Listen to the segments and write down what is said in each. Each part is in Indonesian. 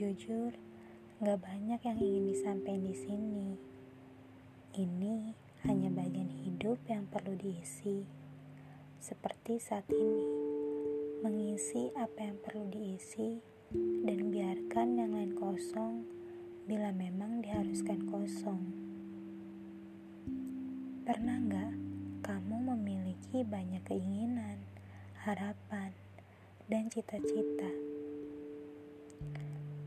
Jujur, gak banyak yang ingin disampaikan di sini. Ini hanya bagian hidup yang perlu diisi. Seperti saat ini, mengisi apa yang perlu diisi dan biarkan yang lain kosong bila memang diharuskan kosong. Pernah gak kamu memiliki banyak keinginan, harapan, dan cita-cita?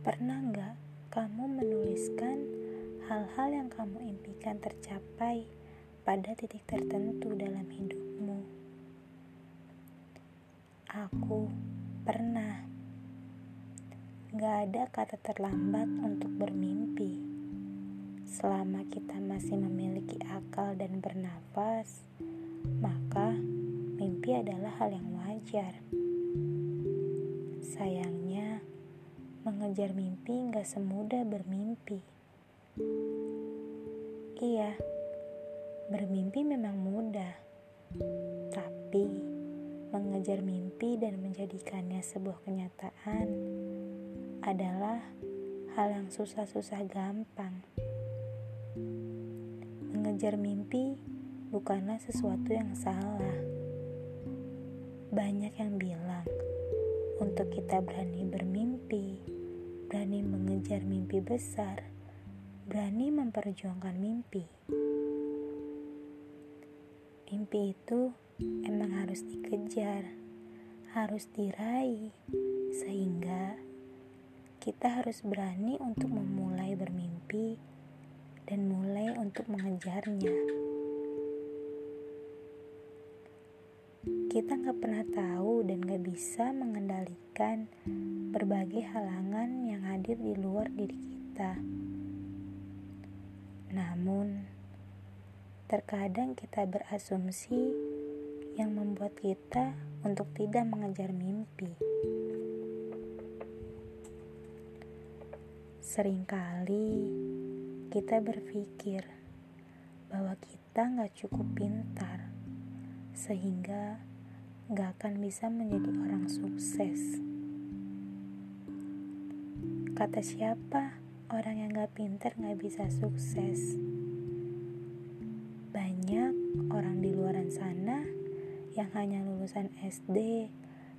Pernah nggak kamu menuliskan hal-hal yang kamu impikan tercapai pada titik tertentu dalam hidupmu? Aku pernah. Gak ada kata terlambat untuk bermimpi. Selama kita masih memiliki akal dan bernafas, maka mimpi adalah hal yang wajar. Mengejar mimpi gak semudah bermimpi. Iya, bermimpi memang mudah, tapi mengejar mimpi dan menjadikannya sebuah kenyataan adalah hal yang susah-susah gampang. Mengejar mimpi bukanlah sesuatu yang salah. Banyak yang bilang, untuk kita berani bermimpi, berani mengejar mimpi besar, berani memperjuangkan mimpi. Mimpi itu emang harus dikejar, harus diraih, sehingga kita harus berani untuk memulai bermimpi dan mulai untuk mengejarnya. Kita nggak pernah tahu dan nggak bisa mengendalikan berbagai halangan yang hadir di luar diri kita. Namun, terkadang kita berasumsi yang membuat kita untuk tidak mengejar mimpi. Seringkali kita berpikir bahwa kita nggak cukup pintar, sehingga nggak akan bisa menjadi orang sukses. Kata siapa orang yang gak pinter gak bisa sukses? Banyak orang di luaran sana yang hanya lulusan SD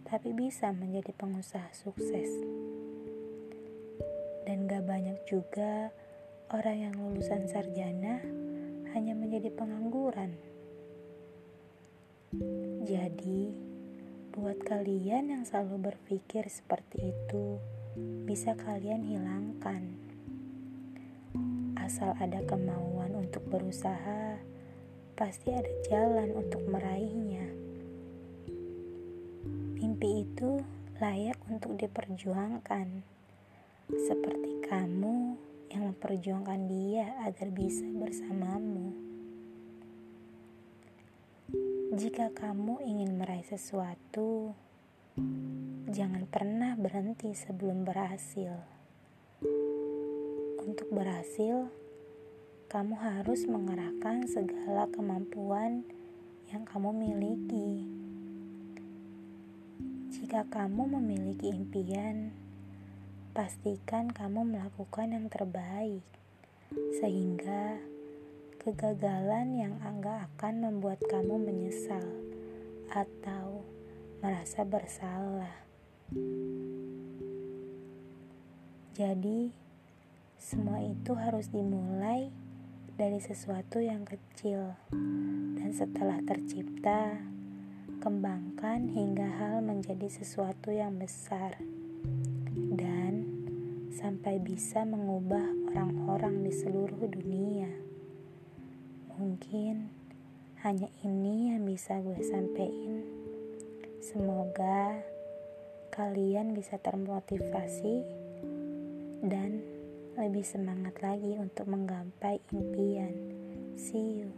tapi bisa menjadi pengusaha sukses. Dan gak banyak juga orang yang lulusan sarjana hanya menjadi pengangguran. Jadi, buat kalian yang selalu berpikir seperti itu, bisa kalian hilangkan. Asal ada kemauan untuk berusaha, pasti ada jalan untuk meraihnya. Mimpi itu layak untuk diperjuangkan, seperti kamu yang memperjuangkan dia agar bisa bersamamu. Jika kamu ingin meraih sesuatu, Jangan pernah berhenti sebelum berhasil. Untuk berhasil, kamu harus mengerahkan segala kemampuan yang kamu miliki. Jika kamu memiliki impian, pastikan kamu melakukan yang terbaik, sehingga kegagalan yang enggak akan membuat kamu menyesal atau merasa bersalah. Jadi, semua itu harus dimulai dari sesuatu yang kecil, dan setelah tercipta, kembangkan hingga hal menjadi sesuatu yang besar, dan sampai bisa mengubah orang-orang di seluruh dunia. Mungkin hanya ini yang bisa gue sampaikan. Semoga kalian bisa termotivasi dan lebih semangat lagi untuk menggapai impian. See you.